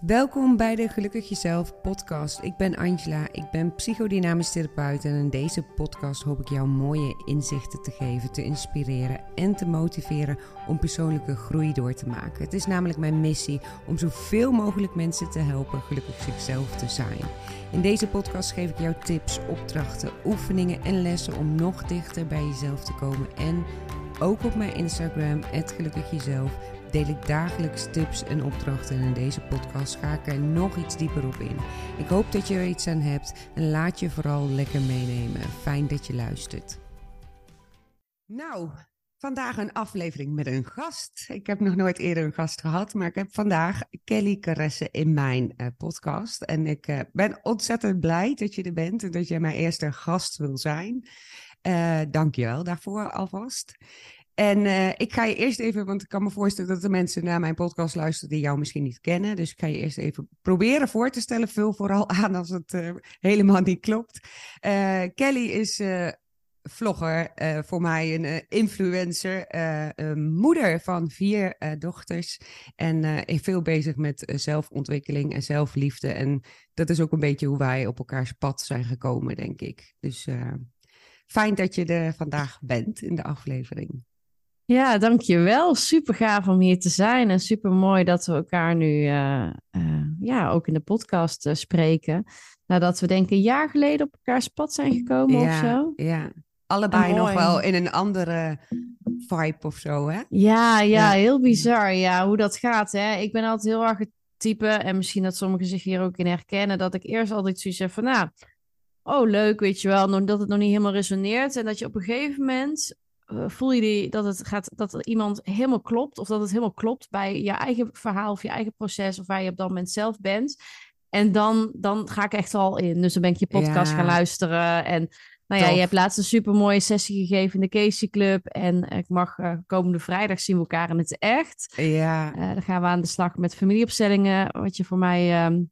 Welkom bij de Gelukkig Jezelf podcast. Ik ben Angela, ik ben psychodynamisch therapeut en in deze podcast hoop ik jou mooie inzichten te geven, te inspireren en te motiveren om persoonlijke groei door te maken. Het is namelijk mijn missie om zoveel mogelijk mensen te helpen gelukkig zichzelf te zijn. In deze podcast geef ik jou tips, opdrachten, oefeningen en lessen om nog dichter bij jezelf te komen en ook op mijn Instagram, Gelukkig Jezelf deel ik dagelijks tips en opdrachten en in deze podcast ga ik er nog iets dieper op in. Ik hoop dat je er iets aan hebt en laat je vooral lekker meenemen. Fijn dat je luistert. Nou, vandaag een aflevering met een gast. Ik heb nog nooit eerder een gast gehad, maar ik heb vandaag Kelly Caresse in mijn uh, podcast. En ik uh, ben ontzettend blij dat je er bent en dat jij mijn eerste gast wil zijn. Uh, Dank je wel daarvoor alvast. En uh, ik ga je eerst even, want ik kan me voorstellen dat de mensen naar mijn podcast luisteren die jou misschien niet kennen. Dus ik ga je eerst even proberen voor te stellen. Vul vooral aan als het uh, helemaal niet klopt. Uh, Kelly is vlogger, voor mij een influencer, moeder van vier dochters. En veel bezig met zelfontwikkeling en zelfliefde. En dat is ook een beetje hoe wij op elkaars pad zijn gekomen, denk ik. Dus fijn dat je er vandaag bent in de aflevering. Ja, dankjewel. Super gaaf om hier te zijn en super mooi dat we elkaar nu uh, uh, ja, ook in de podcast uh, spreken. Nadat we denk ik een jaar geleden op elkaars pad zijn gekomen ja, of zo. Ja, allebei nog wel in een andere vibe of zo, hè? Ja, ja, ja, heel bizar. Ja, hoe dat gaat, hè. Ik ben altijd heel erg het type, en misschien dat sommigen zich hier ook in herkennen, dat ik eerst altijd zoiets heb van, nou, oh leuk, weet je wel, dat het nog niet helemaal resoneert. En dat je op een gegeven moment eh, voel je die, dat, het gaat, dat iemand helemaal klopt, of dat het helemaal klopt bij je eigen verhaal of je eigen proces, of waar je op dat moment zelf bent. En dan, dan ga ik echt al in. Dus dan ben ik je podcast gaan luisteren. En nou ja, je hebt laatst een super mooie sessie gegeven in de Casey Club. En ik mag uh, komende vrijdag zien we elkaar in het echt. Ja. Uh, dan gaan we aan de slag met familieopstellingen, wat je voor mij um,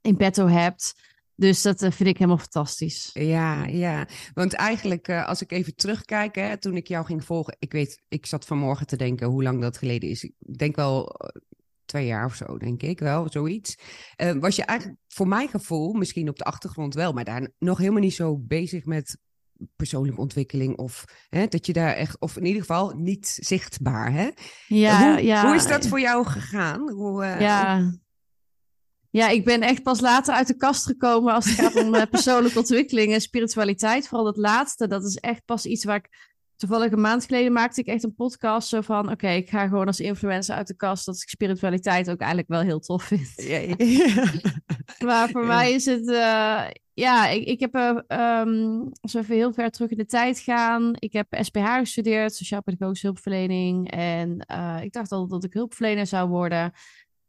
in petto hebt. Dus dat eh, vind ik helemaal fantastisch. Ja, ja. Want eigenlijk, uh, als ik even terugkijk, hè, toen ik jou ging volgen, ik weet, ik zat vanmorgen te denken hoe lang dat geleden is. Ik denk wel eh, twee jaar of zo, denk ik wel, zoiets. Uh, was je eigenlijk, voor mijn gevoel, misschien op de achtergrond wel, maar daar nog helemaal niet zo bezig met persoonlijke ontwikkeling of hè, dat je daar echt, of in ieder geval niet zichtbaar. Hè? Ja, hoe, ja. hoe is dat voor jou gegaan? Hoe, uh, ja. Ja, ik ben echt pas later uit de kast gekomen als het gaat om uh, persoonlijke ontwikkeling en spiritualiteit. Vooral dat laatste, dat is echt pas iets waar ik... Toevallig een maand geleden maakte ik echt een podcast zo van... Oké, okay, ik ga gewoon als influencer uit de kast... dat ik spiritualiteit ook eigenlijk wel heel tof vind. Ja, ja. maar voor ja. mij is het... Uh, ja, ik, ik heb... Uh, um, als we even heel ver terug in de tijd gaan... Ik heb SPH gestudeerd, Sociaal-Pedagogische Hulpverlening. En uh, ik dacht altijd dat ik hulpverlener zou worden...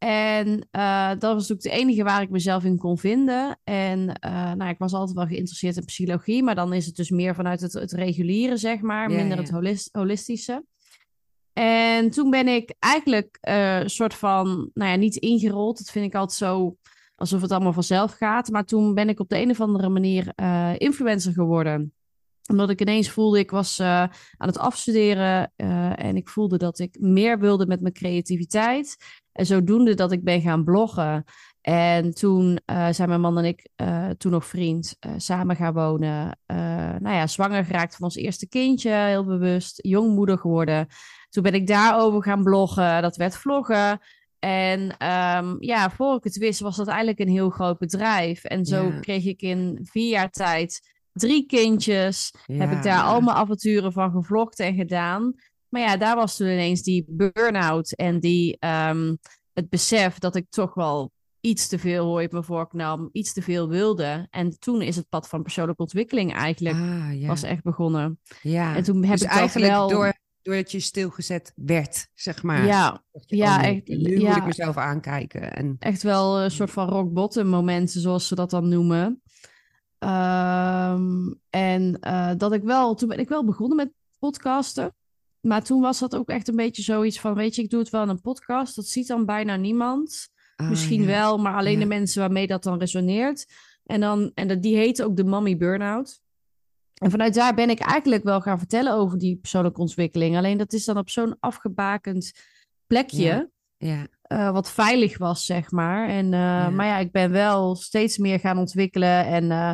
En uh, dat was natuurlijk de enige waar ik mezelf in kon vinden. En uh, nou, ik was altijd wel geïnteresseerd in psychologie, maar dan is het dus meer vanuit het, het reguliere, zeg maar, ja, minder ja. het holist holistische. En toen ben ik eigenlijk uh, een soort van, nou ja, niet ingerold. Dat vind ik altijd zo alsof het allemaal vanzelf gaat. Maar toen ben ik op de een of andere manier influencer geworden omdat ik ineens voelde, ik was uh, aan het afstuderen uh, en ik voelde dat ik meer wilde met mijn creativiteit. En zodoende dat ik ben gaan bloggen. En toen uh, zijn mijn man en ik, toen nog vriend, samen gaan wonen. nou ja, zwanger geraakt van ons eerste kindje, heel bewust, jongmoeder geworden. Toen ben ik daarover gaan bloggen, dat werd vloggen. En um, ja, voor ik het wist, was dat eigenlijk een heel groot bedrijf. En zo ja. kreeg ik in vier jaar tijd drie kindjes. Ja. Heb ik daar al mijn avonturen van gevlogd en gedaan. Maar ja, daar was toen ineens die burn-out en die, um, het besef dat ik toch wel iets te veel ooit me voorknam, iets te veel wilde. En toen is het pad van persoonlijke ontwikkeling eigenlijk ah, ja. was echt begonnen. Ja, en toen heb dus ik eigenlijk wel... door, doordat je stilgezet werd, zeg maar. Ja, ja oh, echt. Nu ja, moet ik mezelf aankijken. En... Echt wel een soort van rock bottom momenten, zoals ze dat dan noemen. Um, en uh, dat ik wel, toen ben ik wel begonnen met podcasten. Maar toen was dat ook echt een beetje zoiets van, weet je, ik doe het wel in een podcast. Dat ziet dan bijna niemand. Ah, Misschien ja. wel, maar alleen Ja. de mensen waarmee dat dan resoneert. En, dan, en dat, die heette ook de Mommy Burnout. En vanuit daar ben ik eigenlijk wel gaan vertellen over die persoonlijke ontwikkeling. Alleen dat is dan op zo'n afgebakend plekje. Ja. Ja. Uh, wat veilig was, zeg maar. En, uh, ja. Maar ja, ik ben wel steeds meer gaan ontwikkelen en uh,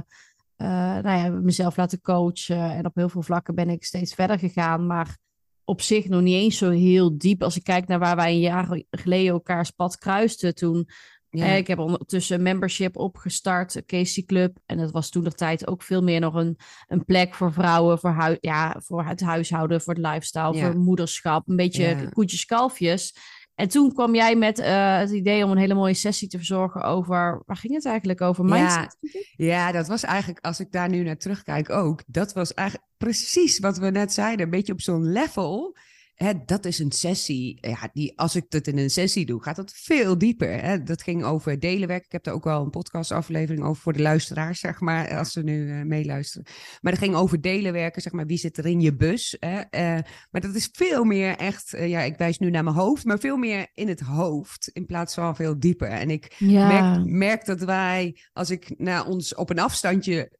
nou ja, mezelf laten coachen. En op heel veel vlakken ben ik steeds verder gegaan. Maar op zich nog niet eens zo heel diep. Als ik kijk naar waar wij een jaar geleden elkaars pad kruisten toen. Ja. ik heb ondertussen een membership opgestart, Casey Club. En dat was toen de tijd ook veel meer nog een, een plek voor vrouwen, voor, hui ja, voor het huishouden, voor het lifestyle, voor moederschap. Een beetje koetjes, kalfjes. En toen kwam jij met uh, het idee om een hele mooie sessie te verzorgen over, waar ging het eigenlijk over? Mindset? Ja, ja, dat was eigenlijk, als ik daar nu naar terugkijk ook, dat was eigenlijk precies wat we net zeiden. Een beetje op zo'n level Hè, dat is een sessie. Ja, die, als ik dat in een sessie doe, gaat dat veel dieper. Hè? Dat ging over delenwerk. Ik heb daar ook wel een podcastaflevering over voor de luisteraars, zeg maar, als ze nu uh, meeluisteren. Maar dat ging over delenwerken, zeg maar, wie zit er in je bus. Hè? Uh, maar dat is veel meer echt, uh, ja, ik wijs nu naar mijn hoofd, maar veel meer in het hoofd in plaats van veel dieper. En ik ja. merk, merk, dat wij, als ik naar ons op een afstandje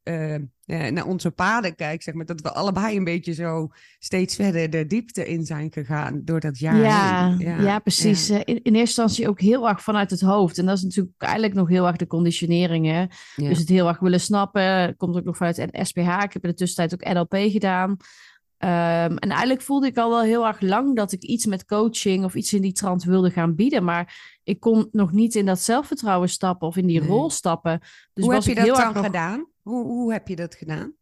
naar onze paden kijk, zeg maar, dat we allebei een beetje zo steeds verder de diepte in zijn gegaan door dat jaar. Ja, ja, ja, precies. Ja. In, in, eerste instantie ook heel erg vanuit het hoofd. En dat is natuurlijk eigenlijk nog heel erg de conditioneringen. Ja. Dus het heel erg willen snappen. Komt ook nog vanuit SPH. Ik heb in de tussentijd ook NLP gedaan. Um, en eigenlijk voelde ik al wel heel erg lang dat ik iets met coaching of iets in die trant wilde gaan bieden. Maar ik kon nog niet in dat zelfvertrouwen stappen of in die nee. rol stappen. Dus Hoe was heb je dat dan nog... gedaan? Hoe, hoe heb je dat gedaan?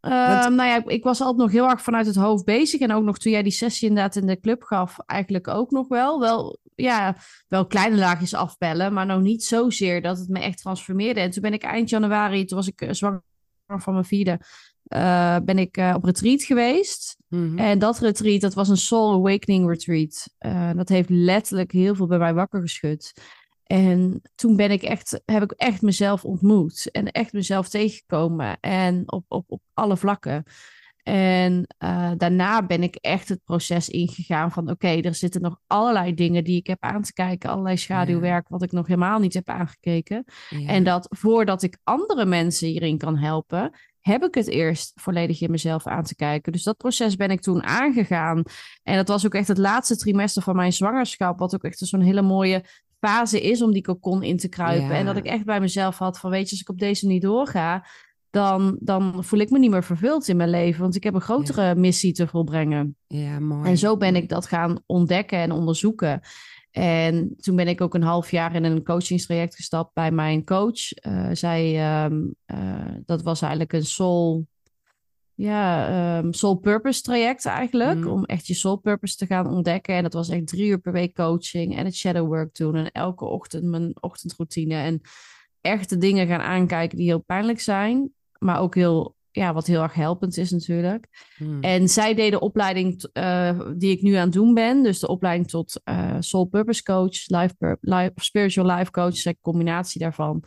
Uh, Want... Nou ja, ik was altijd nog heel erg vanuit het hoofd bezig. En ook nog toen jij die sessie inderdaad in de club gaf, eigenlijk ook nog wel. Wel, ja, wel kleine laagjes afbellen, maar nog niet zozeer dat het me echt transformeerde. En toen ben ik eind januari, toen was ik uh, zwanger van mijn vierde, uh, ben ik uh, op retreat geweest. Mm-hmm. En dat retreat, dat was een soul awakening retreat. Dat heeft letterlijk heel veel bij mij wakker geschud. En toen ben ik echt, heb ik echt mezelf ontmoet en echt mezelf tegengekomen en op, op, op alle vlakken. En uh, daarna ben ik echt het proces ingegaan van oké, okay, er zitten nog allerlei dingen die ik heb aan te kijken, allerlei schaduwwerk wat ik nog helemaal niet heb aangekeken. Ja. En dat voordat ik andere mensen hierin kan helpen, heb ik het eerst volledig in mezelf aan te kijken. Dus dat proces ben ik toen aangegaan. En dat was ook echt het laatste trimester van mijn zwangerschap, wat ook echt zo'n hele mooie fase is om die cocon in te kruipen. Ja. En dat ik echt bij mezelf had van, weet je, als ik op deze niet doorga, dan, dan voel ik me niet meer vervuld in mijn leven. Want ik heb een grotere ja. missie te volbrengen. Ja, mooi. En zo ben ik dat gaan ontdekken en onderzoeken. En toen ben ik ook een half jaar in een coachingstraject gestapt bij mijn coach. Uh, zij, um, uh, dat was eigenlijk een soul ja, um, soul purpose traject eigenlijk. Mm. Om echt je soul purpose te gaan ontdekken. En dat was echt drie uur per week coaching en het shadow work doen. En elke ochtend mijn ochtendroutine. En echt de dingen gaan aankijken die heel pijnlijk zijn. Maar ook heel, ja, wat heel erg helpend is natuurlijk. Mm. En zij deed de opleiding uh, die ik nu aan het doen ben. Dus de opleiding tot uh, soul purpose coach, life, life, spiritual life coach. Een combinatie daarvan.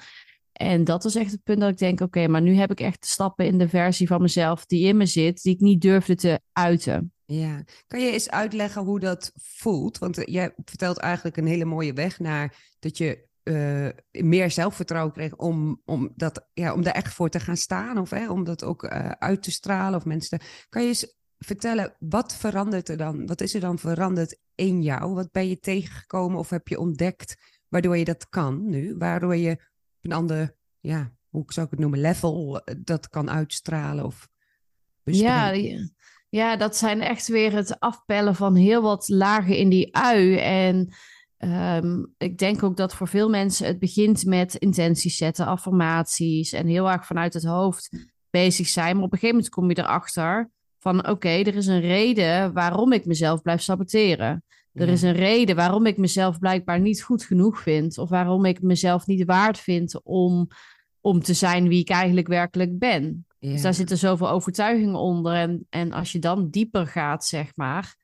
En dat is echt het punt dat ik denk: oké, maar nu heb ik echt stappen in de versie van mezelf die in me zit, die ik niet durfde te uiten. Ja, kan je eens uitleggen hoe dat voelt? Want uh, jij vertelt eigenlijk een hele mooie weg naar dat je uh, meer zelfvertrouwen kreeg om, om, dat, ja, om daar echt voor te gaan staan of hè, om dat ook uh, uit te stralen of mensen. Kan je eens vertellen, wat verandert er dan? Wat is er dan veranderd in jou? Wat ben je tegengekomen of heb je ontdekt waardoor je dat kan nu? Waardoor je een ander, ja, hoe zou ik het noemen, level eh, dat kan uitstralen of ja, ja, dat zijn echt weer het afpellen van heel wat lagen in die ui. En um, ik denk ook dat voor veel mensen het begint met intenties zetten, affirmaties en heel erg vanuit het hoofd bezig zijn. Maar op een gegeven moment kom je erachter van oké, er is een reden waarom ik mezelf blijf saboteren. Er ja. is een reden waarom ik mezelf blijkbaar niet goed genoeg vind. Of waarom ik mezelf niet waard vind om, om te zijn wie ik eigenlijk werkelijk ben. Ja. Dus daar zitten zoveel overtuigingen onder. En, en als je dan dieper gaat, zeg maar,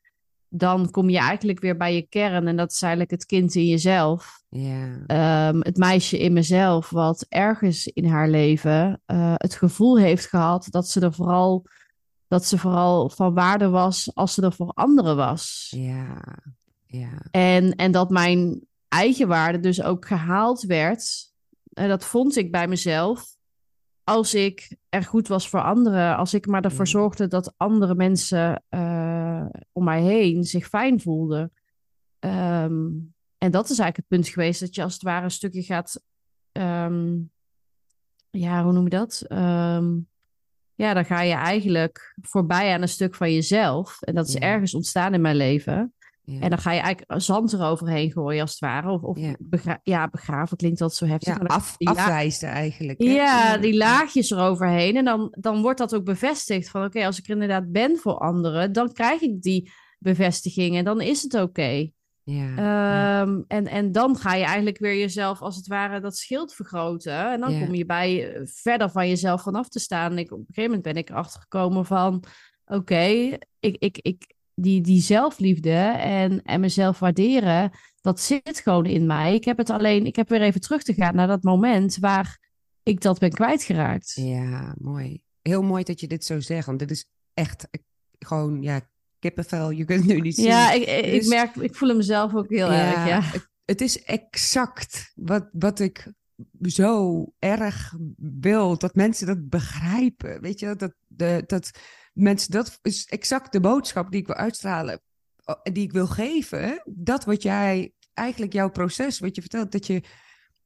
dan kom je eigenlijk weer bij je kern. En dat is eigenlijk het kind in jezelf. Um, het meisje in mezelf, wat ergens in haar leven uh, het gevoel heeft gehad dat ze er vooral dat ze vooral van waarde was als ze er voor anderen was. Ja, ja. En, en dat mijn eigen waarde dus ook gehaald werd. En dat vond ik bij mezelf. Als ik er goed was voor anderen, als ik maar ervoor zorgde dat andere mensen uh, om mij heen zich fijn voelden. ehm, en dat is eigenlijk het punt geweest dat je als het ware een stukje gaat. ehm, ja, hoe noem je dat? Ehm, ja, dan ga je eigenlijk voorbij aan een stuk van jezelf. En dat is Ja. ergens ontstaan in mijn leven. Ja. En dan ga je eigenlijk zand eroverheen gooien, als het ware. Of, of Ja. begra- ja, begraven klinkt dat zo heftig. ja, af, afwijzen eigenlijk. hè? ja, die laagjes eroverheen. En dan, dan wordt dat ook bevestigd van oké, als ik er inderdaad ben voor anderen, dan krijg ik die bevestiging en dan is het oké. Ja, ja. Ehm, en, en dan ga je eigenlijk weer jezelf als het ware dat schild vergroten. En dan Ja. kom je bij eh, verder van jezelf vanaf te staan. Ik, op een gegeven moment ben ik erachter gekomen van oké, ik, ik, ik, die, die zelfliefde en, en mezelf waarderen, dat zit gewoon in mij. Ik heb het alleen, ik heb weer even terug te gaan naar dat moment waar ik dat ben kwijtgeraakt. Ja, mooi. Heel mooi dat je dit zo zegt, want dit is echt eh, gewoon, ja, kippenvel. Je kunt het nu niet zien. Ja, ik, Dus- merk, ik voel hem zelf ook heel erg. Ja. Het, is exact wat, wat ik zo erg wil, dat mensen dat begrijpen. Weet je, dat, de, dat mensen, dat is exact de boodschap die ik wil uitstralen, die ik wil geven. Dat wat jij, eigenlijk jouw proces, wat je vertelt, dat je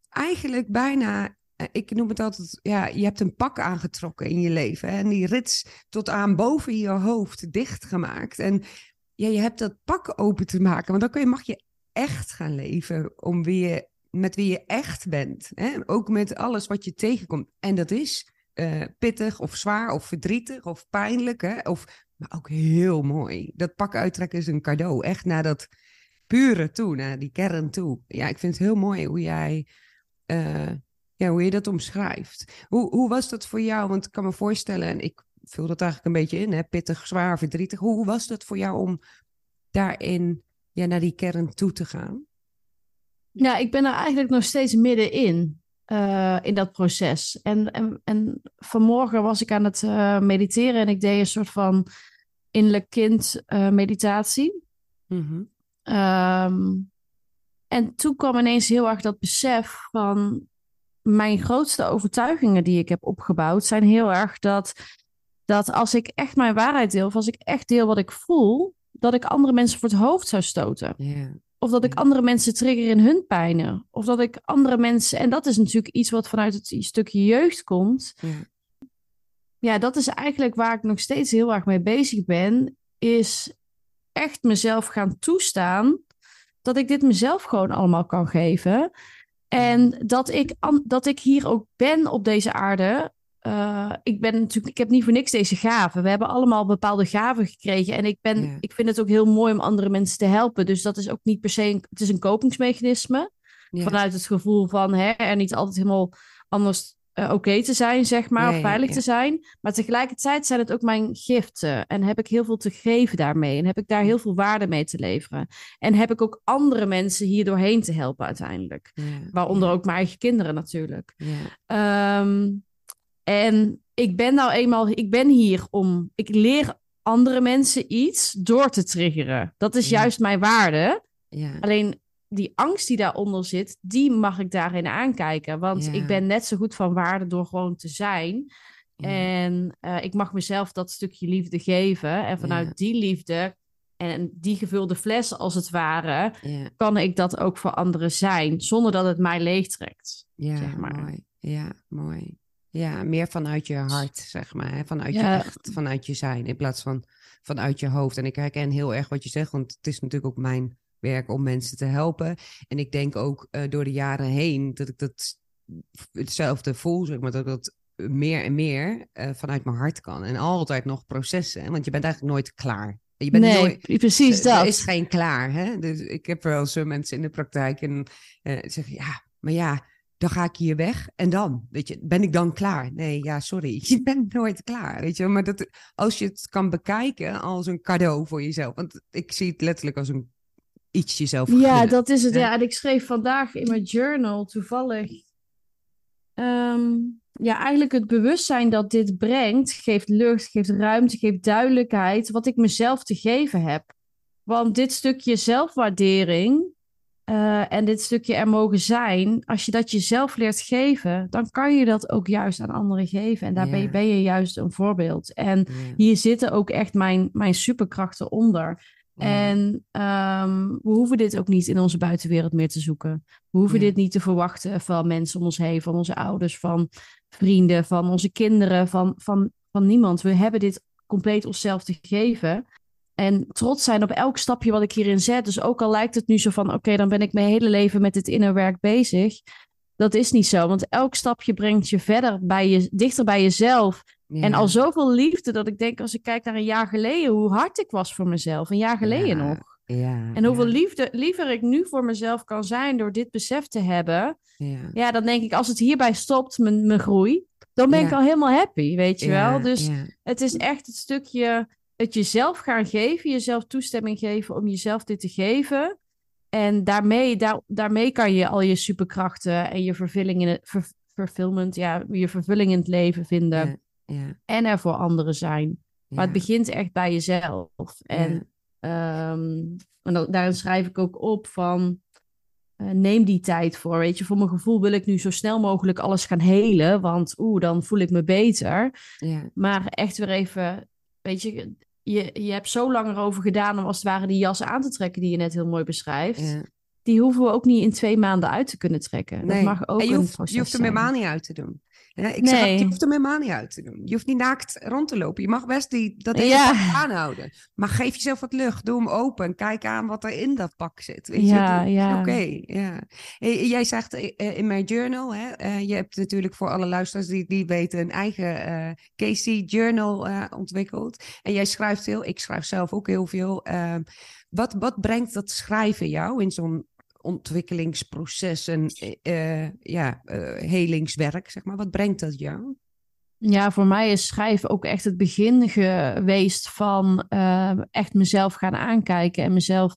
eigenlijk bijna, ik noem het altijd, ja, je hebt een pak aangetrokken in je leven. Hè, en die rits tot aan boven je hoofd dichtgemaakt. En ja, je hebt dat pak open te maken, want dan kun je, mag je echt gaan leven om je, met wie je echt bent. Hè? Ook met alles wat je tegenkomt. En dat is eh, pittig of zwaar of verdrietig of pijnlijk. Hè? Of, maar ook heel mooi. Dat pak uittrekken is een cadeau. Echt naar dat pure toe, naar die kern toe. Ja, ik vind het heel mooi hoe jij... eh, ja, hoe je dat omschrijft. Hoe, hoe was dat voor jou? Want ik kan me voorstellen, en ik vul dat eigenlijk een beetje in, hè? pittig, zwaar, verdrietig. Hoe, hoe was dat voor jou om daarin ja, naar die kern toe te gaan? Ja, ik ben er eigenlijk nog steeds middenin, eh in dat proces. En, en, en vanmorgen was ik aan het eh, mediteren en ik deed een soort van innerlijk kind eh, meditatie. Mhm. Ehm, en toen kwam ineens heel erg dat besef van mijn grootste overtuigingen die ik heb opgebouwd, zijn heel erg dat, dat als ik echt mijn waarheid deel, of als ik echt deel wat ik voel, dat ik andere mensen voor het hoofd zou stoten. Of dat ik andere mensen trigger in hun pijnen. Of dat ik andere mensen. En dat is natuurlijk iets wat vanuit het stukje jeugd komt. ja, Ja, dat is eigenlijk waar ik nog steeds heel erg mee bezig ben. Is echt mezelf gaan toestaan. Dat ik dit mezelf gewoon allemaal kan geven. En dat ik, dat ik hier ook ben op deze aarde. Eh, ik ben natuurlijk, ik heb niet voor niks deze gaven. We hebben allemaal bepaalde gaven gekregen. En ik, ben, Ja. ik vind het ook heel mooi om andere mensen te helpen. Dus dat is ook niet per se, een, het is een kopingsmechanisme. ja. Vanuit het gevoel van hè, er niet altijd helemaal anders eh, oké te zijn, zeg maar, Ja, of veilig ja. te zijn. Maar tegelijkertijd zijn het ook mijn giften. En heb ik heel veel te geven daarmee. En heb ik daar heel veel waarde mee te leveren. En heb ik ook andere mensen hier doorheen te helpen uiteindelijk. Waaronder ook mijn eigen kinderen natuurlijk. Ja, Ehm, en ik ben nou eenmaal, ik ben hier om, ik leer andere mensen iets door te triggeren. Dat is juist mijn waarde. ja, Alleen die angst die daaronder zit, die mag ik daarin aankijken. Want Ja. ik ben net zo goed van waarde door gewoon te zijn. ja. En eh, ik mag mezelf dat stukje liefde geven. En vanuit Ja. die liefde en die gevulde fles als het ware, kan ik dat ook voor anderen zijn. Zonder dat het mij leegtrekt. ja, zeg maar. mooi. Ja, mooi. Ja, meer vanuit je hart, zeg maar. Hè? Vanuit je echt, vanuit je zijn, in plaats van vanuit je hoofd. En ik herken heel erg wat je zegt, want het is natuurlijk ook mijn werk om mensen te helpen. En ik denk ook eh, door de jaren heen dat ik dat hetzelfde voel, zeg maar, dat ik dat meer en meer eh, vanuit mijn hart kan. En altijd nog processen, want je bent eigenlijk nooit klaar. Je bent nee, nooit, precies dat. Er is geen klaar. Hè? Dus ik heb wel zo mensen in de praktijk en eh zeggen, ja, maar ja, dan ga ik hier weg en dan, weet je, ben ik dan klaar? Nee, ja, sorry, je bent nooit klaar, weet je. Maar dat, als je het kan bekijken als een cadeau voor jezelf, want ik zie het letterlijk als een iets jezelf Ja, dat is het. Ja. En ik schreef vandaag in mijn journal toevallig. ehm, ja, eigenlijk het bewustzijn dat dit brengt, geeft lucht, geeft ruimte, geeft duidelijkheid, wat ik mezelf te geven heb. Want dit stukje zelfwaardering eh, en dit stukje er mogen zijn, als je dat jezelf leert geven, dan kan je dat ook juist aan anderen geven. En daar ben, je, Ja. ben je juist een voorbeeld. En hier zitten ook echt mijn, mijn superkrachten onder. En ehm, we hoeven dit ook niet in onze buitenwereld meer te zoeken. We hoeven dit niet te verwachten van mensen om ons heen, van onze ouders, van vrienden, van onze kinderen, van, van, van niemand. We hebben dit compleet onszelf te geven. En trots zijn op elk stapje wat ik hierin zet. Dus ook al lijkt het nu zo van: oké, dan ben ik mijn hele leven met dit innerwerk bezig. Dat is niet zo, want elk stapje brengt je verder bij je, dichter bij jezelf. En al zoveel liefde dat ik denk, als ik kijk naar een jaar geleden, hoe hard ik was voor mezelf. Een jaar geleden nog. Ja, en hoeveel liefde, liever ik nu voor mezelf kan zijn door dit besef te hebben. Ja, dan denk ik, als het hierbij stopt, mijn, mijn groei, dan ben ik al helemaal happy, weet je wel. Dus het is echt het stukje het jezelf gaan geven, jezelf toestemming geven om jezelf dit te geven. En daarmee, daar, daarmee kan je al je superkrachten en je vervulling in het, ver, ja, je vervulling in het leven vinden. Ja, En er voor anderen zijn. Maar het begint echt bij jezelf. En, um, en daarin schrijf ik ook op van. Uh, neem die tijd voor. Weet je, voor mijn gevoel wil ik nu zo snel mogelijk alles gaan helen. Want oeh, dan voel ik me beter. Maar echt weer even. Weet je, je, je hebt zo lang erover gedaan om als het ware die jas aan te trekken die je net heel mooi beschrijft. Ja. Die hoeven we ook niet in twee maanden uit te kunnen trekken. Dat mag ook en je hoeft, een je hoeft er helemaal niet uit te doen. Ja, ik nee. zeg, je hoeft er helemaal niet uit te doen. Je hoeft niet naakt rond te lopen. Je mag best die, dat hele ja. aanhouden. Maar geef jezelf wat lucht. Doe hem open. En kijk aan wat er in dat pak zit. Weet ja, je? ja. Oké, ja. Jij zegt eh, eh, in mijn journal, hè, eh, je hebt natuurlijk voor alle luisteraars die die weten een eigen uh, Casey journal uh, ontwikkeld. En jij schrijft veel. Ik schrijf zelf ook heel veel. Wat, wat brengt dat schrijven jou in zo'n ontwikkelingsproces en uh, ja, uh, helingswerk, zeg maar. Wat brengt dat jou? Ja, voor mij is schrijven ook echt het begin geweest van uh, echt mezelf gaan aankijken en mezelf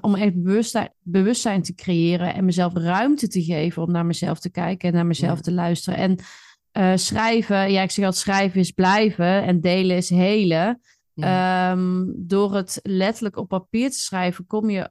om echt bewustzijn, bewustzijn te creëren en mezelf ruimte te geven om naar mezelf te kijken en naar mezelf te luisteren. En schrijven, ja, ik zeg altijd schrijven is blijven en delen is helen. Um, door het letterlijk op papier te schrijven, kom je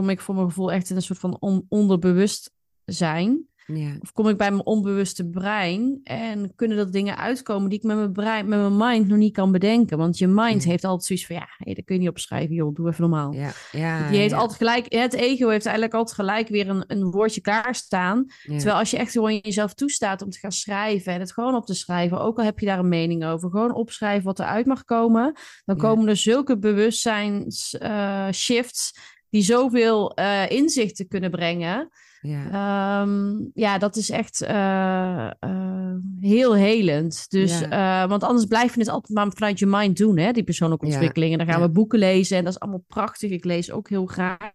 kom ik voor mijn gevoel echt in een soort van on onderbewust zijn. Ja. Of kom ik bij mijn onbewuste brein en kunnen dat dingen uitkomen die ik met mijn brein, met mijn mind nog niet kan bedenken. Want je mind heeft altijd zoiets van, ja, hey, dat kun je niet opschrijven, joh, doe even normaal. Ja. Ja, Die heeft altijd gelijk, het ego heeft eigenlijk altijd gelijk weer een, een woordje klaarstaan. Terwijl als je echt gewoon jezelf toestaat om te gaan schrijven en het gewoon op te schrijven, ook al heb je daar een mening over, gewoon opschrijven wat eruit mag komen, dan komen er zulke bewustzijns uh, shifts die zoveel uh, inzichten kunnen brengen. Ja, um, ja dat is echt uh, uh, heel helend. Dus, ja. want anders blijf je het altijd maar vanuit je mind doen, hè, die persoonlijke ontwikkeling. En dan gaan we boeken lezen en dat is allemaal prachtig. Ik lees ook heel graag.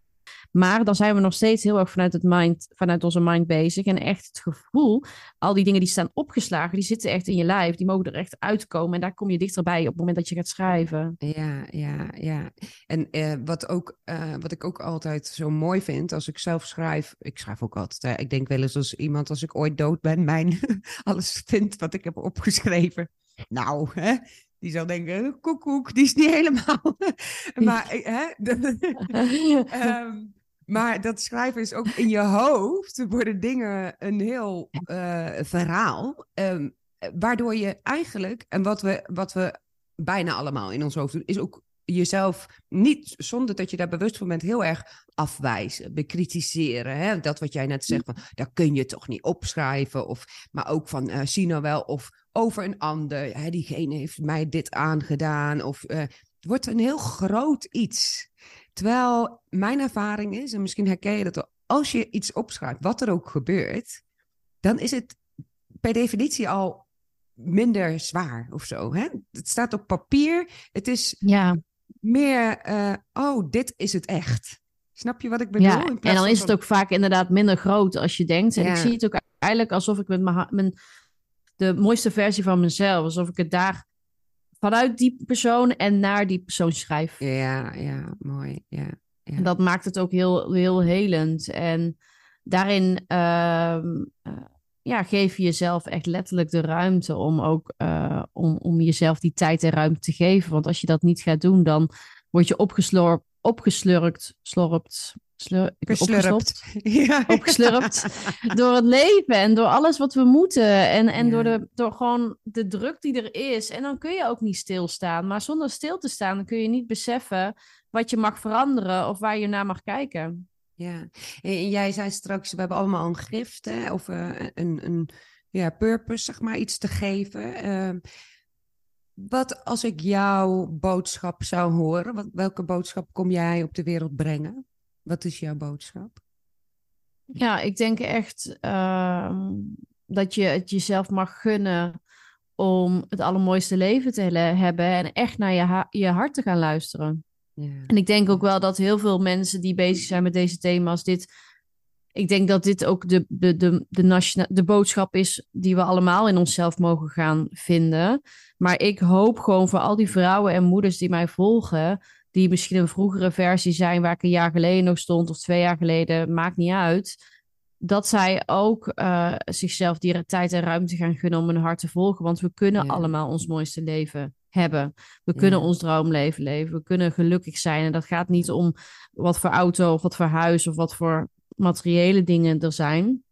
Maar dan zijn we nog steeds heel erg vanuit, het mind, vanuit onze mind bezig. En echt het gevoel, al die dingen die staan opgeslagen, die zitten echt in je lijf. Die mogen er echt uitkomen. En daar kom je dichterbij op het moment dat je gaat schrijven. Ja, ja, ja. En uh, wat, ook, uh, wat ik ook altijd zo mooi vind, als ik zelf schrijf. Ik schrijf ook altijd. Hè, ik denk wel eens als iemand, als ik ooit dood ben, mijn alles vindt wat ik heb opgeschreven. Nou, hè, die zal denken, koekoek, die is niet helemaal. maar, hè, um, Maar dat schrijven is ook in je hoofd worden dingen een heel uh, verhaal. Um, waardoor je eigenlijk, en wat we, wat we bijna allemaal in ons hoofd doen, is ook jezelf niet, zonder dat je daar bewust van bent, heel erg afwijzen, bekritiseren. Hè? Dat wat jij net zegt, van, dat kun je toch niet opschrijven. Of, maar ook van, uh, zie nou wel, of over een ander. Hè? Diegene heeft mij dit aangedaan. Of uh, het wordt een heel groot iets. Terwijl mijn ervaring is, en misschien herken je dat als je iets opschrijft, wat er ook gebeurt, dan is het per definitie al minder zwaar of zo. Hè? Het staat op papier. Het is ja. meer, uh, oh, dit is het echt. Snap je wat ik bedoel? Ja, en dan is het ook vaak inderdaad minder groot als je denkt. En ik zie het ook eigenlijk alsof ik met mijn, mijn, de mooiste versie van mezelf, alsof ik het daar vanuit die persoon en naar die persoon schrijf. Ja, ja, mooi. Ja, ja. En dat maakt het ook heel, heel helend. En daarin uh, uh, ja, geef je jezelf echt letterlijk de ruimte om ook uh, om, om jezelf die tijd en ruimte te geven. Want als je dat niet gaat doen, dan word je opgeslorpt, opgeslurpt, slorpt, slur, opgeslurpt, ja. opgeslurpt door het leven en door alles wat we moeten. En, en door, de, door gewoon de druk die er is. En dan kun je ook niet stilstaan. Maar zonder stil te staan kun je niet beseffen wat je mag veranderen of waar je naar mag kijken. Ja, en jij zei straks, we hebben allemaal een gift hè? of uh, een, een ja, purpose, zeg maar, iets te geven. Uh, wat als ik jouw boodschap zou horen? Wat, welke boodschap kom jij op de wereld brengen? Wat is jouw boodschap? Ja, ik denk echt uh, dat je het jezelf mag gunnen om het allermooiste leven te hebben en echt naar je, je hart te gaan luisteren. Ja. En ik denk ook wel dat heel veel mensen die bezig zijn met deze thema's dit. Ik denk dat dit ook de, de, de, de, de boodschap is die we allemaal in onszelf mogen gaan vinden. Maar ik hoop gewoon voor al die vrouwen en moeders die mij volgen, die misschien een vroegere versie zijn waar ik een jaar geleden nog stond of twee jaar geleden, maakt niet uit. Dat zij ook uh, zichzelf die tijd en ruimte gaan gunnen om hun hart te volgen. Want we kunnen allemaal ons mooiste leven hebben. We kunnen ons droomleven leven. We kunnen gelukkig zijn. En dat gaat niet om wat voor auto of wat voor huis of wat voor materiële dingen er zijn.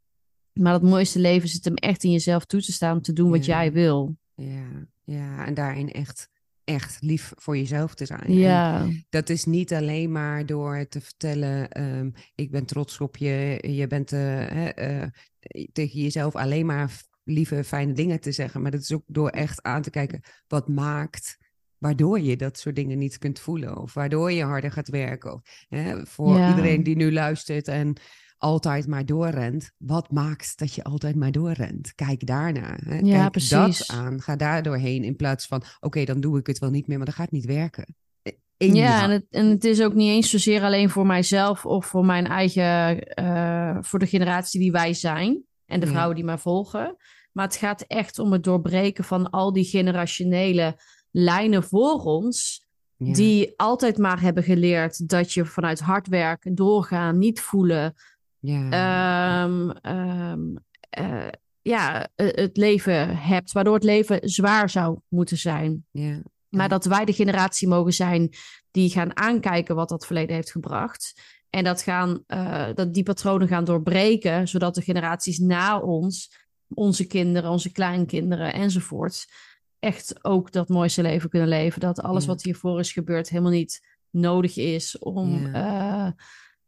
Maar het mooiste leven zit hem echt in jezelf toe te staan, te doen wat jij wil. Ja, ja, en daarin echt echt lief voor jezelf te zijn. Ja. dat is niet alleen maar door te vertellen: um, ik ben trots op je, je bent uh, uh, tegen jezelf alleen maar lieve, fijne dingen te zeggen. Maar dat is ook door echt aan te kijken wat maakt waardoor je dat soort dingen niet kunt voelen. Of waardoor je harder gaat werken. Of, hè, voor iedereen die nu luistert en altijd maar doorrent. Wat maakt dat je altijd maar doorrent? Kijk daarna. Hè. Ja, Kijk precies. dat aan. Ga daar doorheen in plaats van... oké, dan doe ik het wel niet meer, maar dat gaat niet werken. ja, en het, en het is ook niet eens zozeer alleen voor mijzelf... of voor mijn eigen... Uh, voor de generatie die wij zijn... en de vrouwen die mij volgen... Maar het gaat echt om het doorbreken van al die generationele lijnen voor ons. Die altijd maar hebben geleerd dat je vanuit hard werken, doorgaan, niet voelen. Ja, um, um, uh, ja het leven hebt, waardoor het leven zwaar zou moeten zijn. Ja. Maar dat wij de generatie mogen zijn die gaan aankijken wat dat verleden heeft gebracht. En dat, gaan, uh, dat die patronen gaan doorbreken, zodat de generaties na ons onze kinderen, onze kleinkinderen enzovoort echt ook dat mooiste leven kunnen leven. Dat alles wat hiervoor is gebeurd helemaal niet nodig is om. Uh,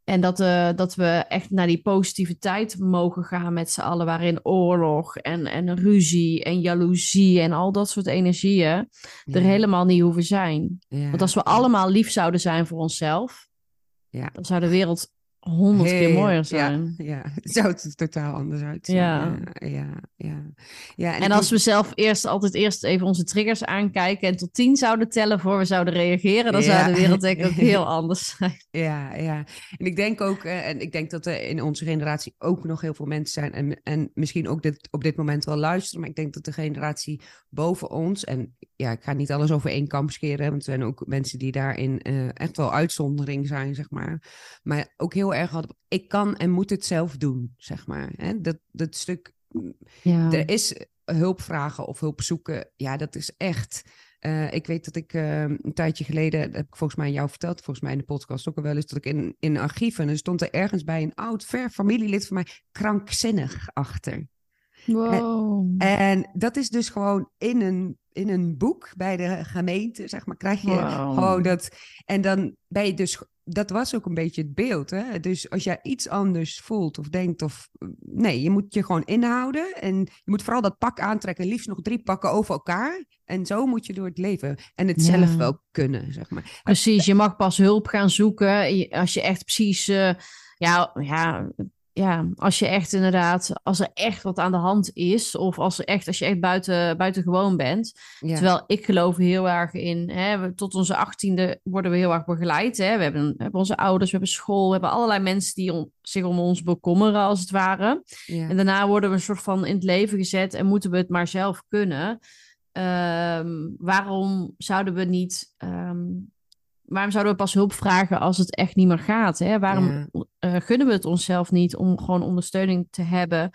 en dat, uh, dat we echt naar die positiviteit mogen gaan met z'n allen, waarin oorlog en, en ruzie en jaloezie en al dat soort energieën er helemaal niet hoeven zijn. Want als we allemaal lief zouden zijn voor onszelf, dan zou de wereld honderd keer mooier zijn. Ja, ja, zou het totaal anders uitzien. Ja. ja, ja, ja. En, als we zelf eerst altijd eerst even onze triggers aankijken en tot tien zouden tellen voor we zouden reageren, dan zou de wereld denk ik ook heel anders zijn. Ja, ja. En ik denk ook, eh, en ik denk dat er in onze generatie ook nog heel veel mensen zijn en, en misschien ook dit, op dit moment wel luisteren, maar ik denk dat de generatie boven ons, en ja, ik ga niet alles over één kamp scheren, want er zijn ook mensen die daarin uh, echt wel uitzondering zijn, zeg maar. Maar ook heel erg hadden. Ik kan en moet het zelf doen, zeg maar. Hè? Dat, dat stuk. Ja. Er is hulp vragen of hulp zoeken. Ja, dat is echt. Uh, ik weet dat ik uh, een tijdje geleden, dat heb ik volgens mij jou verteld, volgens mij in de podcast ook al wel eens, dat ik in, in archieven, en stond er ergens bij een oud, ver familielid van mij krankzinnig achter. Wow. En, en, dat is dus gewoon in een, in een boek bij de gemeente, zeg maar, krijg je wow. gewoon dat. En dan ben je dus dat was ook een beetje het beeld. Hè? Dus als jij iets anders voelt of denkt of... Nee, je moet je gewoon inhouden. En je moet vooral dat pak aantrekken. Liefst nog drie pakken over elkaar. En zo moet je door het leven. En het zelf wel kunnen, zeg maar. Precies, je mag pas hulp gaan zoeken als je echt precies... Uh, ja, ja, ja, als je echt inderdaad, als er echt wat aan de hand is, of als, er echt, als je echt buiten, buiten gewoon bent. Terwijl ik geloof heel erg in, hè, tot onze achttiende worden we heel erg begeleid. Hè. We, hebben, we hebben onze ouders, we hebben school, we hebben allerlei mensen die zich om ons bekommeren, als het ware. En daarna worden we een soort van in het leven gezet en moeten we het maar zelf kunnen. Um, waarom zouden we niet um, waarom zouden we pas hulp vragen als het echt niet meer gaat? Hè? Waarom uh, gunnen we het onszelf niet om gewoon ondersteuning te hebben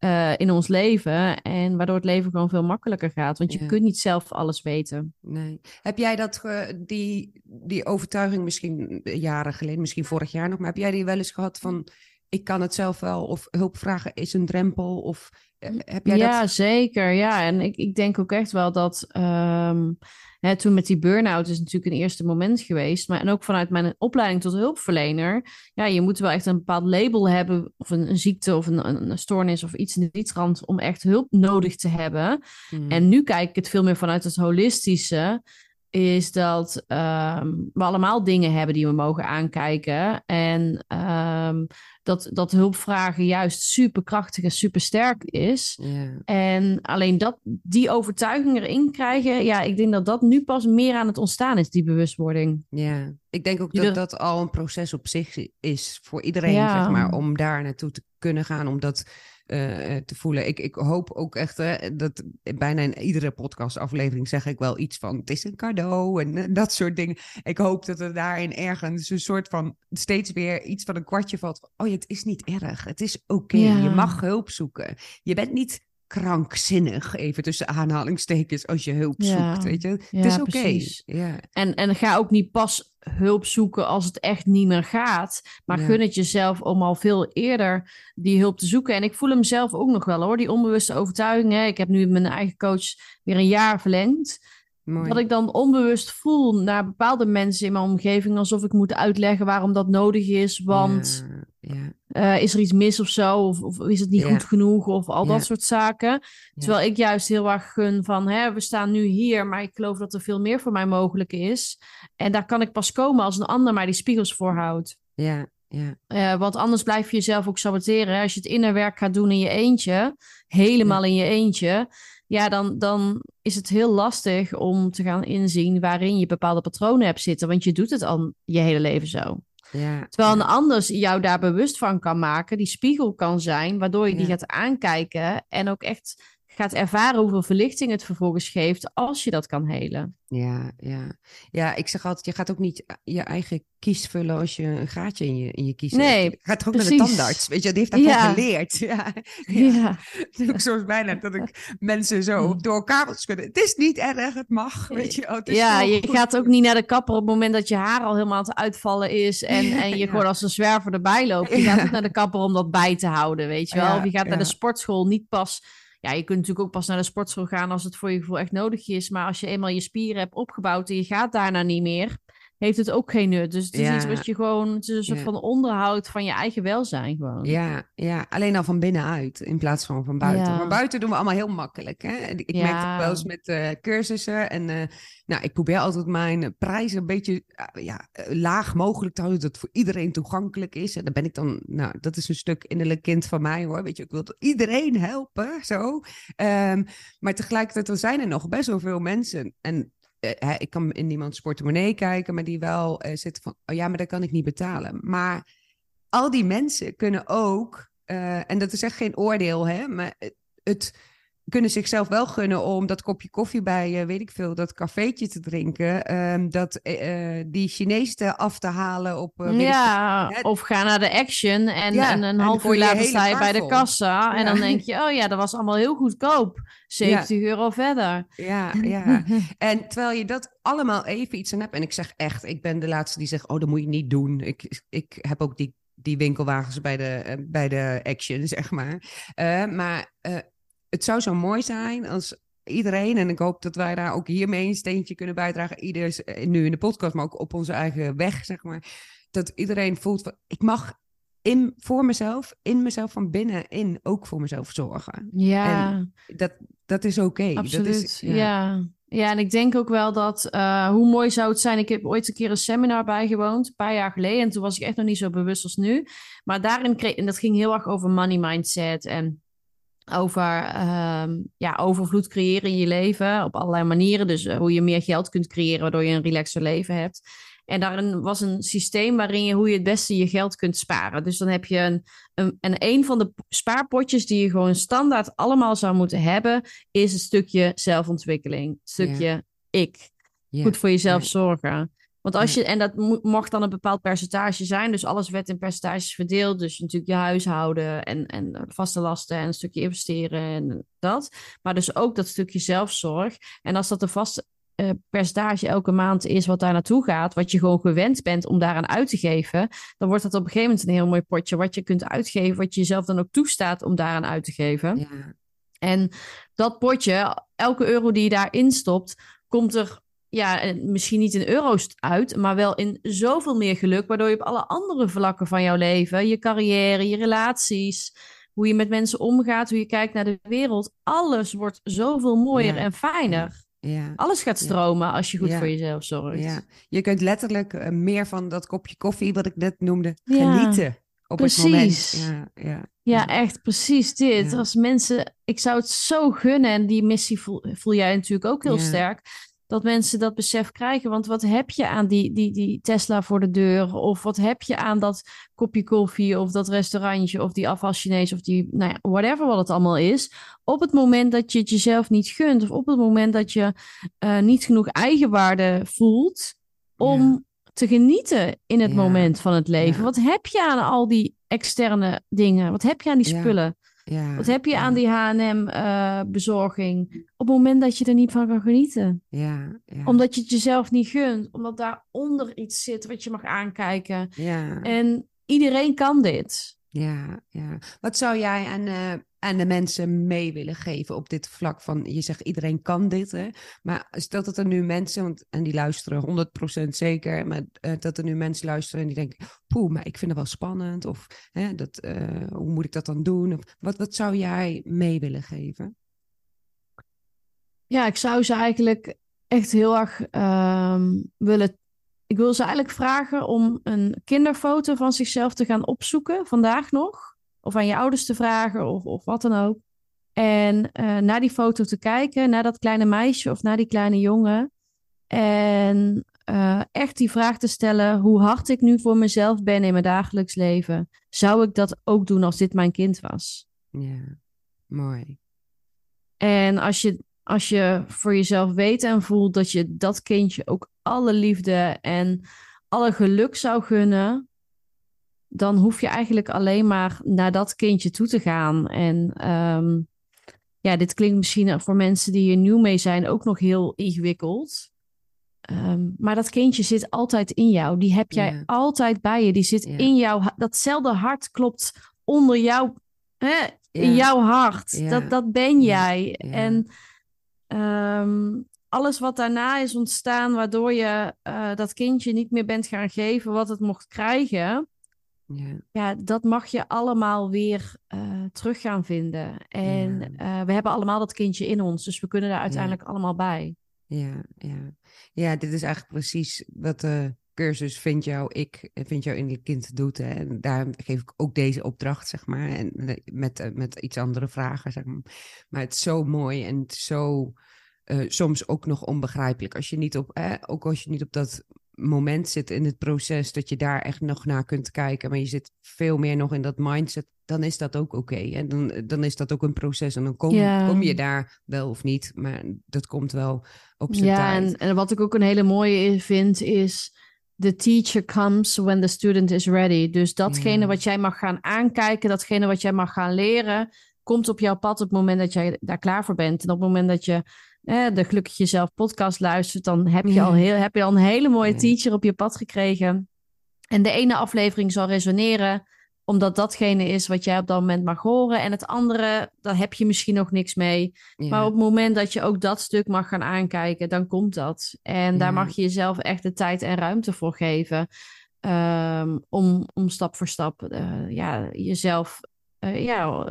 uh, in ons leven. En waardoor het leven gewoon veel makkelijker gaat. Want je kunt niet zelf alles weten. Nee. Heb jij dat, die, die overtuiging misschien jaren geleden, misschien vorig jaar nog, maar heb jij die wel eens gehad van ik kan het zelf wel of hulp vragen is een drempel? Of eh, heb jij ja, dat? zeker. Ja, en ik, ik denk ook echt wel dat um, hè, toen met die burn-out is natuurlijk een eerste moment geweest. Maar en ook vanuit mijn opleiding tot hulpverlener. Ja, je moet wel echt een bepaald label hebben. Of een, een ziekte of een, een, stoornis of iets in die trant. Om echt hulp nodig te hebben. Hmm. En nu kijk ik het veel meer vanuit het holistische is dat um, we allemaal dingen hebben die we mogen aankijken. En um, dat, dat hulpvragen juist superkrachtig en supersterk is. En alleen dat, die overtuiging erin krijgen, ja, ik denk dat dat nu pas meer aan het ontstaan is, die bewustwording. Ja, ik denk ook dat dat al een proces op zich is voor iedereen, zeg maar, om daar naartoe te kunnen gaan, omdat uh, te voelen. Ik, ik hoop ook echt dat bijna in iedere podcastaflevering zeg ik wel iets van het is een cadeau en eh, dat soort dingen. Ik hoop dat er daarin ergens een soort van steeds weer iets van een kwartje valt. Van, oh ja, het is niet erg. Het is oké. Je mag hulp zoeken. Je bent niet krankzinnig, even tussen aanhalingstekens, als je hulp zoekt. Weet je? het is oké. Ja. En, en ga ook niet pas hulp zoeken als het echt niet meer gaat. Maar gun het jezelf om al veel eerder die hulp te zoeken. En ik voel hem zelf ook nog wel hoor, die onbewuste overtuigingen. Ik heb nu mijn eigen coach weer een jaar verlengd. Mooi. Dat ik dan onbewust voel naar bepaalde mensen in mijn omgeving alsof ik moet uitleggen waarom dat nodig is. Want ja, uh, is er iets mis of zo? Of, of is het niet goed genoeg? Of al dat soort zaken. Terwijl ik juist heel erg gun van hè, we staan nu hier, maar ik geloof dat er veel meer voor mij mogelijk is. En daar kan ik pas komen als een ander mij die spiegels voorhoudt. Ja, ja. Uh, want anders blijf je jezelf ook saboteren. Als je het innerwerk gaat doen in je eentje, helemaal in je eentje, ja, dan, dan is het heel lastig om te gaan inzien waarin je bepaalde patronen hebt zitten. Want je doet het al je hele leven zo. Ja, Terwijl een ander jou daar bewust van kan maken, die spiegel kan zijn, waardoor je die gaat aankijken en ook echt gaat ervaren hoeveel verlichting het vervolgens geeft als je dat kan helen. Ja, ja. ja, ik zeg altijd, je gaat ook niet je eigen kies vullen als je een gaatje in je, in je kies nee, hebt. Je gaat ook naar de tandarts, weet je, die heeft daarvan ja. geleerd. Ja, ja. ja. ik soms bijna dat ik mensen zo door elkaar wil schudden. Het is niet erg, het mag, weet je. Oh, ja, je gaat ook niet naar de kapper op het moment dat je haar al helemaal te uitvallen is en, en je gewoon als een zwerver erbij loopt. Je gaat ook naar de kapper om dat bij te houden, weet je wel. Of je gaat naar de sportschool niet pas ja, je kunt natuurlijk ook pas naar de sportschool gaan als het voor je gevoel echt nodig is. Maar als je eenmaal je spieren hebt opgebouwd en je gaat daarna niet meer, heeft het ook geen nut. Dus het is iets wat je gewoon, het is een soort van onderhoud van je eigen welzijn gewoon. Ja, ja, alleen al van binnenuit in plaats van van buiten. Maar buiten doen we allemaal heel makkelijk. Hè? Ik merk het wel eens met uh, cursussen en uh, nou, ik probeer altijd mijn prijzen een beetje uh, ja, laag mogelijk te houden, dat het voor iedereen toegankelijk is. En dan ben ik dan, nou, dat is een stuk innerlijk kind van mij hoor. Weet je, ik wil iedereen helpen, zo. Um, maar tegelijkertijd, er zijn er nog best wel veel mensen. En uh, ik kan in iemands portemonnee kijken, maar die wel uh, zitten van, oh ja, maar dat kan ik niet betalen. Maar al die mensen kunnen ook, uh, en dat is echt geen oordeel, hè, maar het, kunnen zichzelf wel gunnen om dat kopje koffie bij, uh, weet ik veel, dat cafeetje te drinken. Um, dat, uh, die Chinees af te halen op... Uh, ja, of ga naar de Action en, ja, en een half uur later sta je bij de kassa. En dan denk je, oh ja, dat was allemaal heel goedkoop. 70 euro verder. Ja, ja. en terwijl je dat allemaal even iets aan hebt. En ik zeg echt, ik ben de laatste die zegt, oh, dat moet je niet doen. Ik, ik heb ook die die winkelwagens bij de, bij de Action, zeg maar. maar het zou zo mooi zijn als iedereen, en ik hoop dat wij daar ook hiermee een steentje kunnen bijdragen, ieder eh, nu in de podcast, maar ook op onze eigen weg, zeg maar, dat iedereen voelt van, ik mag in, voor mezelf, in mezelf van binnenin ook voor mezelf zorgen. Ja. En dat, dat is oké. Absoluut, is, ja. ja. ja. en ik denk ook wel dat, uh, hoe mooi zou het zijn, ik heb ooit een keer een seminar bijgewoond, een paar jaar geleden, en toen was ik echt nog niet zo bewust als nu, maar daarin kreeg, en dat ging heel erg over money mindset en over um, ja, overvloed creëren in je leven op allerlei manieren. Dus uh, hoe je meer geld kunt creëren waardoor je een relaxer leven hebt. En daarin was een systeem waarin je hoe je het beste je geld kunt sparen. Dus dan heb je een, een, en een van de spaarpotjes die je gewoon standaard allemaal zou moeten hebben, is een stukje zelfontwikkeling. Een stukje ik. Goed voor jezelf zorgen. Want als je, en dat mag dan een bepaald percentage zijn, dus alles werd in percentages verdeeld. Dus natuurlijk je huishouden en, en vaste lasten en een stukje investeren en dat. Maar dus ook dat stukje zelfzorg. En als dat een vaste uh, percentage elke maand is wat daar naartoe gaat, wat je gewoon gewend bent om daaraan uit te geven, dan wordt dat op een gegeven moment een heel mooi potje wat je kunt uitgeven, wat je jezelf dan ook toestaat om daaraan uit te geven. Ja. En dat potje, elke euro die je daarin stopt, komt er ja, misschien niet in euro's uit, maar wel in zoveel meer geluk, waardoor je op alle andere vlakken van jouw leven, je carrière, je relaties, hoe je met mensen omgaat, hoe je kijkt naar de wereld, alles wordt zoveel mooier en fijner. Ja. Alles gaat stromen als je goed voor jezelf zorgt. Ja. Je kunt letterlijk eh, meer van dat kopje koffie, wat ik net noemde, genieten op precies. het moment. Ja, ja, ja, echt precies dit. Als mensen, ik zou het zo gunnen en die missie voel, voel jij natuurlijk ook heel sterk dat mensen dat besef krijgen. Want wat heb je aan die, die, die Tesla voor de deur? Of wat heb je aan dat kopje koffie of dat restaurantje of die afwas of die, nou ja, whatever wat het allemaal is. Op het moment dat je het jezelf niet gunt of op het moment dat je uh, niet genoeg eigenwaarde voelt om te genieten in het moment van het leven. Wat heb je aan al die externe dingen? Wat heb je aan die spullen? Ja, Wat heb je aan die H&M-bezorging op het moment dat je er niet van kan genieten? Ja, ja, Omdat je het jezelf niet gunt. Omdat daaronder iets zit wat je mag aankijken. Ja. En iedereen kan dit. Ja, ja. Wat zou jij aan, uh, aan de mensen mee willen geven op dit vlak van, je zegt iedereen kan dit, hè? maar stel dat er nu mensen, want, en die luisteren 100% zeker, maar uh, dat er nu mensen luisteren en die denken, poeh, maar ik vind het wel spannend, of hè, dat, uh, hoe moet ik dat dan doen? Of, wat, wat zou jij mee willen geven? Ja, ik zou ze eigenlijk echt heel erg uh, willen ik wil ze eigenlijk vragen om een kinderfoto van zichzelf te gaan opzoeken, vandaag nog. Of aan je ouders te vragen, of, of wat dan ook. En uh, naar die foto te kijken, naar dat kleine meisje of naar die kleine jongen. En uh, echt die vraag te stellen: hoe hard ik nu voor mezelf ben in mijn dagelijks leven. Zou ik dat ook doen als dit mijn kind was? Ja, mooi. En als je als je voor jezelf weet en voelt dat je dat kindje ook alle liefde en alle geluk zou gunnen, dan hoef je eigenlijk alleen maar naar dat kindje toe te gaan. En ehm, ja, dit klinkt misschien voor mensen die hier nieuw mee zijn ook nog heel ingewikkeld. Um, maar dat kindje zit altijd in jou. Die heb jij altijd bij je. Die zit in jou. Datzelfde hart klopt onder jou. Hè? In jouw hart. Dat, dat ben jij. En Um, alles wat daarna is ontstaan, waardoor je uh, dat kindje niet meer bent gaan geven wat het mocht krijgen. Ja, ja dat mag je allemaal weer uh, terug gaan vinden. En ja. uh, we hebben allemaal dat kindje in ons, dus we kunnen daar uiteindelijk ja. allemaal bij. Ja, ja. ja, dit is eigenlijk precies wat de cursus Vind jou ik, Vind jouw innerlijk kind doet. Hè. En daar geef ik ook deze opdracht, zeg maar. En met, met iets andere vragen, zeg maar. Maar het is zo mooi en het is zo uh, soms ook nog onbegrijpelijk. Als je niet op, eh, ook als je niet op dat moment zit in het proces, dat je daar echt nog naar kunt kijken, maar je zit veel meer nog in dat mindset, dan is dat ook oké. Okay. En dan, dan is dat ook een proces en dan kom, ja. kom je daar wel of niet, maar dat komt wel op zijn ja, tijd. En, en wat ik ook een hele mooie vind, is the teacher comes when the student is ready. Dus datgene ja. wat jij mag gaan aankijken, datgene wat jij mag gaan leren, komt op jouw pad op het moment dat jij daar klaar voor bent. En op het moment dat je de Gelukkig Jezelf podcast luistert, dan heb je, al heel, heb je al een hele mooie teacher op je pad gekregen. En de ene aflevering zal resoneren, omdat datgene is wat jij op dat moment mag horen. En het andere, daar heb je misschien nog niks mee. Ja. Maar op het moment dat je ook dat stuk mag gaan aankijken, dan komt dat. En ja. daar mag je jezelf echt de tijd en ruimte voor geven. Um, om, om stap voor stap uh, ja, jezelf uh, ja,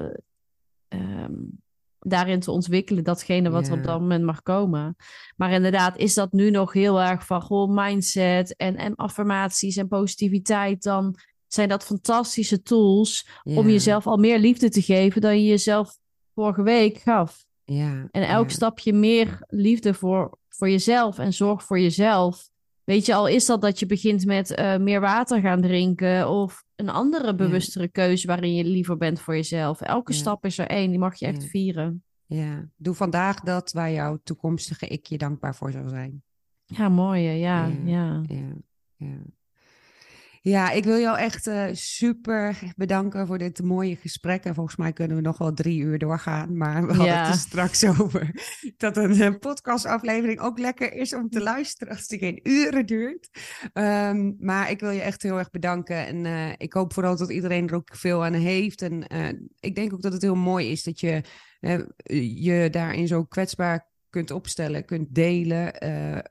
um, daarin te ontwikkelen, datgene wat er op dat moment mag komen. Maar inderdaad, is dat nu nog heel erg van goh, mindset en, en affirmaties en positiviteit, dan zijn dat fantastische tools om jezelf al meer liefde te geven dan je jezelf vorige week gaf. Ja, en elk stapje meer liefde voor, voor jezelf en zorg voor jezelf. Weet je, al is dat dat je begint met uh, meer water gaan drinken of een andere bewustere keuze waarin je liever bent voor jezelf. Elke stap is er één, die mag je echt vieren. Ja, doe vandaag dat waar jouw toekomstige ik je dankbaar voor zou zijn. Ja, mooi. Ja, ja. ja, ja. Ja, ik wil jou echt uh, super bedanken voor dit mooie gesprek. En volgens mij kunnen we nog wel drie uur doorgaan. Maar we hadden het er straks over dat een uh, podcastaflevering ook lekker is om te luisteren als die geen uren duurt. Um, maar ik wil je echt heel erg bedanken. En uh, ik hoop vooral dat iedereen er ook veel aan heeft. En ik denk ook dat het heel mooi is dat je je daarin zo kwetsbaar kunt opstellen, kunt delen.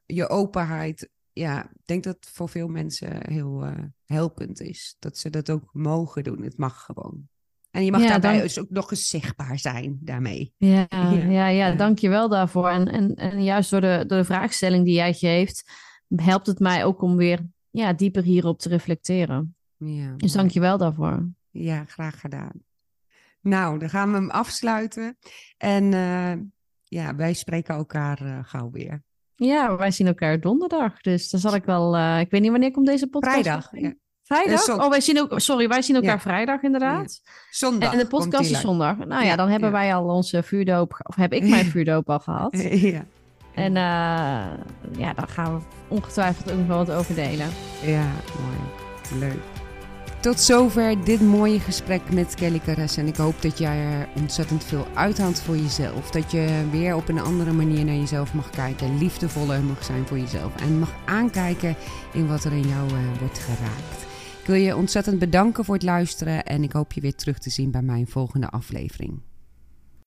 je openheid ja, ik denk dat het voor veel mensen heel uh, helpend is. Dat ze dat ook mogen doen. Het mag gewoon. En je mag daarbij dus ook nog eens zichtbaar zijn daarmee. Ja, ja, ja, ja, dank je wel daarvoor. En, en, en juist door de, door de vraagstelling die jij geeft, helpt het mij ook om weer ja, dieper hierop te reflecteren. Ja, dus dank je wel daarvoor. Ja, graag gedaan. Nou, dan gaan we hem afsluiten. En uh, ja, wij spreken elkaar uh, gauw weer. Ja, wij zien elkaar donderdag. Dus dan zal ik wel. Uh, ik weet niet wanneer komt deze podcast. Vrijdag. Ja. Vrijdag? Oh, wij zien ook. Sorry, wij zien elkaar ja. vrijdag inderdaad. Ja. Zondag. En de podcast is zondag. Nou ja, dan hebben wij al onze vuurdoop. Of heb ik mijn vuurdoop al gehad. ja. En ja, dan gaan we ongetwijfeld ook nog wel wat over delen. Ja, mooi. Leuk. Tot zover dit mooie gesprek met Kelly Caressa. En ik hoop dat jij er ontzettend veel uithaalt voor jezelf. Dat je weer op een andere manier naar jezelf mag kijken. Liefdevoller mag zijn voor jezelf. En mag aankijken in wat er in jou uh, wordt geraakt. Ik wil je ontzettend bedanken voor het luisteren. En ik hoop je weer terug te zien bij mijn volgende aflevering.